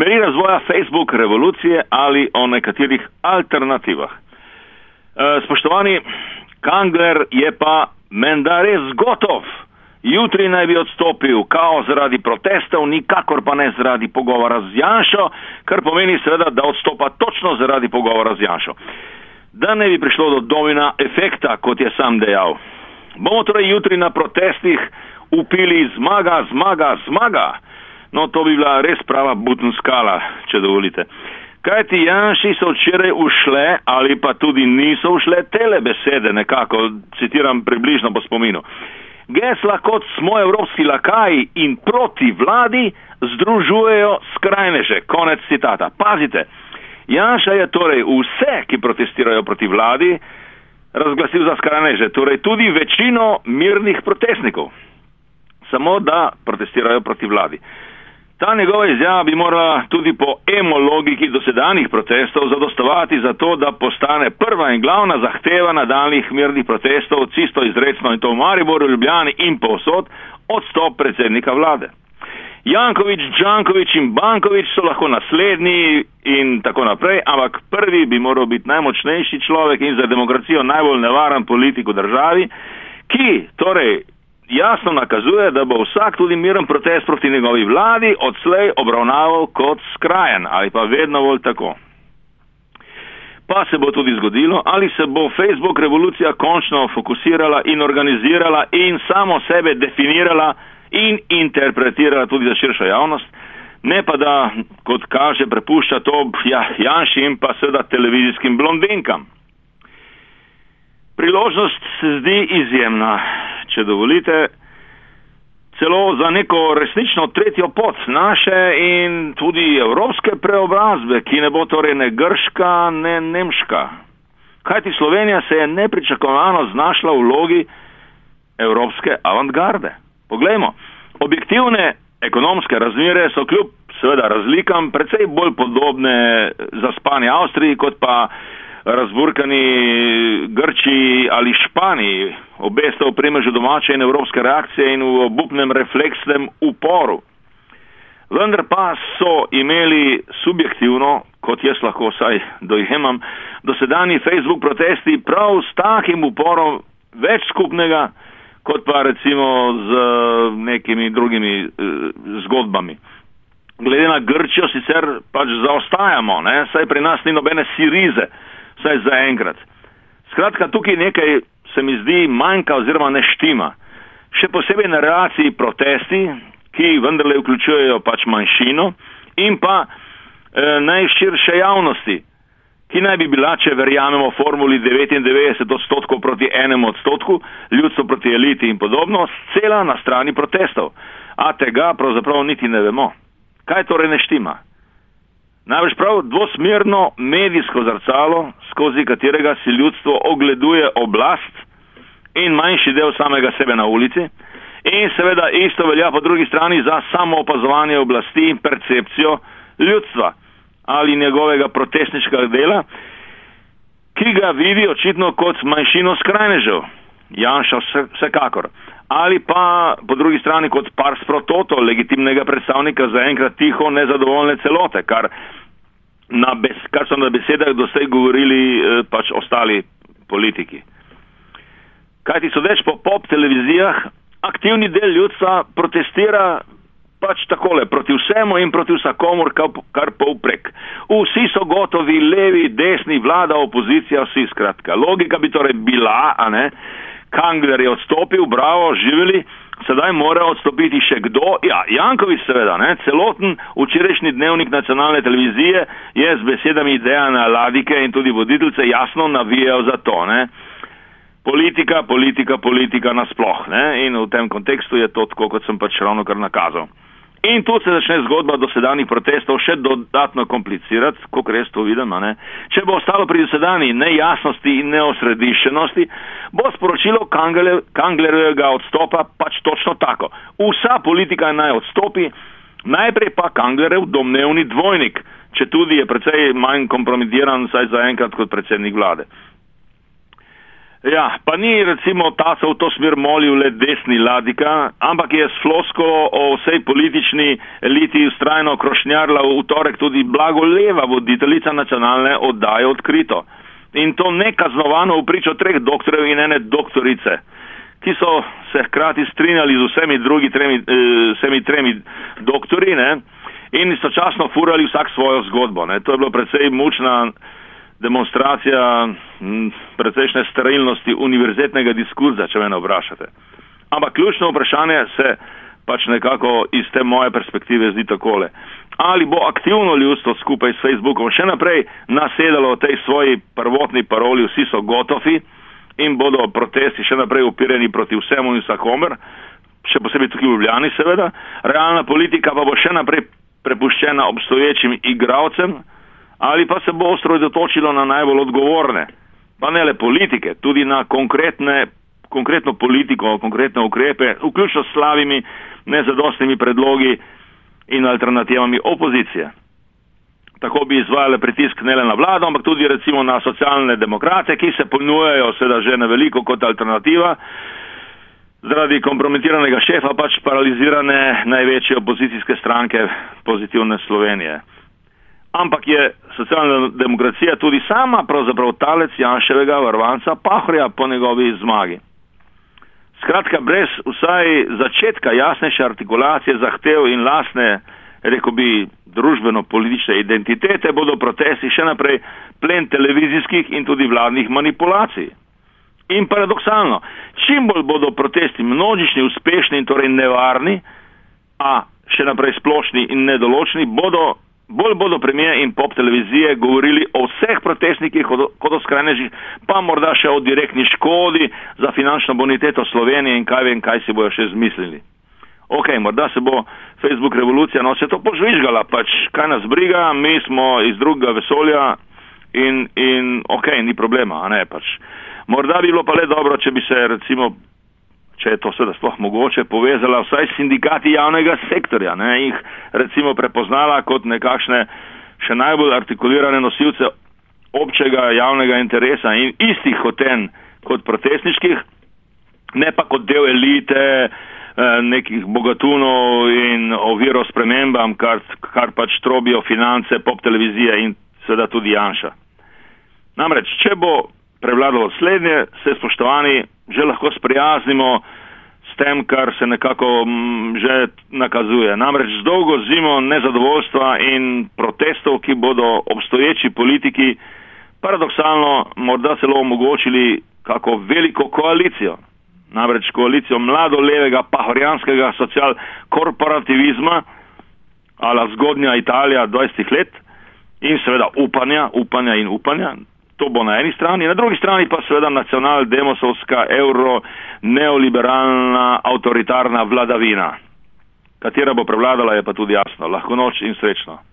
smeri razvoja Facebook revolucije ali o nekaterih alternativah. E, spoštovani, Kangler je pa menda res gotov. Jutri naj bi odstopil, kao zaradi protestov, nikakor pa ne zaradi pogovora z Janšo, kar pomeni seveda, da odstopa točno zaradi pogovora z Janšo. Da ne bi prišlo do domina efekta, kot je sam dejal. Bomo torej jutri na protestih upili zmaga, zmaga, zmaga. No, to bi bila res prava butenskala, če dovolite. Kaj ti Janši so včeraj ušle ali pa tudi niso ušle tele besede, nekako citiram približno po spominu. Gesla kot smo evropski lakaji in proti vladi združujejo skrajneže. Konec citata. Pazite, Janša je torej vse, ki protestirajo proti vladi, razglasil za skrajneže, torej tudi večino mirnih protestnikov. Samo da protestirajo proti vladi. Ta njegova izjava bi morala tudi po emo logiki dosedanjih protestov zadostovati za to, da postane prva in glavna zahteva nadaljnih mirnih protestov, čisto izredno in to v Mariboru, Ljubljani in povsod, odstop predsednika vlade. Jankovič, Džankovič in Bankovič so lahko naslednji in tako naprej, ampak prvi bi moral biti najmočnejši človek in za demokracijo najbolj nevaren politik v državi, ki torej jasno nakazuje, da bo vsak tudi miren protest proti njegovi vladi odslej obravnaval kot skrajen ali pa vedno bolj tako. Pa se bo tudi zgodilo, ali se bo Facebook revolucija končno fokusirala in organizirala in samo sebe definirala in interpretirala tudi za širšo javnost, ne pa da, kot kaže, prepušča to ja, Janši in pa seveda televizijskim blondinkam. Priložnost se zdi izjemna če dovolite, celo za neko resnično tretjo pot naše in tudi evropske preobrazbe, ki ne bo torej ne grška, ne nemška. Kajti Slovenija se je nepričakovano znašla v vlogi evropske avantgarde. Poglejmo, objektivne ekonomske razmere so kljub seveda razlikam precej bolj podobne za Spanje Avstriji kot pa razburkani Grčiji ali Španiji, obe sta v primežu domače in evropske reakcije in v obupnem refleksnem uporu. Vendar pa so imeli subjektivno, kot jaz lahko vsaj dojemam, dosedani Facebook protesti prav s takim uporom več skupnega, kot pa recimo z nekimi drugimi eh, zgodbami. Glede na Grčijo sicer pač zaostajamo, ne? saj pri nas ni nobene sirize vsaj za enkrat. Skratka, tukaj nekaj se mi zdi manjka oziroma ne štima. Še posebej na reakciji protesti, ki vendarle vključujejo pač manjšino in pa e, najširše javnosti, ki naj bi bila, če verjamemo formuli 99 odstotkov proti enemu odstotku, ljudstvo proti eliti in podobno, cela na strani protestov. A tega pravzaprav niti ne vemo. Kaj torej ne štima? Največ prav dvosmerno medijsko zrcalo, skozi katerega si ljudstvo ogleduje oblast in manjši del samega sebe na ulici. In seveda isto velja po drugi strani za samo opazovanje oblasti in percepcijo ljudstva ali njegovega protestniškega dela, ki ga vidi očitno kot manjšino skrajnežev. Janša vsekakor. Ali pa po drugi strani kot pars pro toto, legitimnega predstavnika zaenkrat tiho nezadovoljne celote, kar na bes, kar so na besedah doslej govorili eh, pač ostali politiki. Kaj ti so več po pop televizijah, aktivni del ljudstva protestira pač takole, proti vsemu in proti vsakomur, kar povprek. Vsi so gotovi, levi, desni, vlada, opozicija, vsi skratka. Logika bi torej bila, a ne, Kangler je odstopil, bravo, živeli, sedaj mora odstopiti še kdo? Ja, Jankovič seveda, ne? celoten včerajšnji dnevnik nacionalne televizije je z besedami Dejana Ladike in tudi voditeljce jasno navijal za to. Ne? Politika, politika, politika nasploh. Ne? In v tem kontekstu je to tako, kot sem pač ravno kar nakazal. In tu se začne zgodba dosedanjih protestov še dodatno komplicirati, kot res to vidim. Če bo ostalo pri dosedani nejasnosti in neosrediščenosti, bo sporočilo Kanglerjevega odstopa pač točno tako. Vsa politika naj odstopi, najprej pa Kanglerjev domnevni dvojnik, če tudi je precej manj kompromitiran, saj zaenkrat kot predsednik vlade. Ja, pa ni recimo ta se v to smer molil le desni ladika, ampak je s floskolo o vsej politični eliti ustrajno krošnjarla v torek tudi blago leva voditeljica nacionalne oddaje odkrito. In to nekaznovano v pričo treh doktorjev in ene doktorice, ki so se hkrati strinjali z vsemi drugi tremi, eh, vsemi tremi doktori ne, in istočasno furali vsak svojo zgodbo. Ne. To je bilo predvsej mučna demonstracija precejšnje sterilnosti univerzitetnega diskurza, če me ne vprašate. Ampak ključno vprašanje se pač nekako iz te moje perspektive zdi takole. Ali bo aktivno ljudstvo skupaj s Facebookom še naprej nasedalo tej svoji prvotni paroli, vsi so gotovi in bodo protesti še naprej upireni proti vsemu in vsakomer, še posebej tukaj v Ljubljani seveda, realna politika pa bo še naprej prepuščena obstoječim igravcem, ali pa se bo ostro dotočilo na najbolj odgovorne, pa ne le politike, tudi na konkretne, konkretno politiko, konkretne ukrepe, vključno s slavimi, nezadostnimi predlogi in alternativami opozicije. Tako bi izvajale pritisk ne le na vlado, ampak tudi recimo na socialne demokrate, ki se ponujajo seveda že na veliko kot alternativa, zaradi kompromitiranega šefa pač paralizirane največje opozicijske stranke pozitivne Slovenije ampak je socialna demokracija tudi sama pravzaprav talec Janševega varvanca Pahorja po njegovi zmagi. Skratka, brez vsaj začetka jasnejše artikulacije zahtev in lasne, reko bi, družbeno-politične identitete bodo protesti še naprej plen televizijskih in tudi vladnih manipulacij. In paradoksalno, čim bolj bodo protesti množični, uspešni in torej nevarni, a še naprej splošni in nedoločni, bodo bolj bodo premije in pop televizije govorili o vseh protestnikih kot o skrajnežih, pa morda še o direktni škodi za finančno boniteto Slovenije in kaj vem, kaj si bojo še zmislili. Ok, morda se bo Facebook revolucija, no se to požvižgala, pač kaj nas briga, mi smo iz drugega vesolja in, in ok, ni problema, a ne pač. Morda bi bilo pa le dobro, če bi se recimo če je to seveda sploh mogoče, povezala vsaj sindikati javnega sektorja, ne, jih recimo prepoznala kot nekakšne še najbolj artikulirane nosilce občega javnega interesa in istih hoten kot protestniških, ne pa kot del elite eh, nekih bogatunov in oviro spremembam, kar, kar pač trobijo finance, pop televizije in seveda tudi Janša. Namreč, če bo prevladalo slednje, se spoštovani že lahko sprijaznimo s tem, kar se nekako m, mm, že nakazuje. Namreč z dolgo zimo nezadovoljstva in protestov, ki bodo obstoječi politiki paradoksalno morda celo omogočili kako veliko koalicijo. Namreč koalicijo mladolevega pahorjanskega social-korporativizma, ala zgodnja Italija 20 let in seveda upanja, upanja in upanja, To bo na eni strani, na drugi strani pa seveda nacional-demosovska, euro-neoliberalna, avtoritarna vladavina. Katera bo prevladala, je pa tudi jasno. Lahko noč in srečno.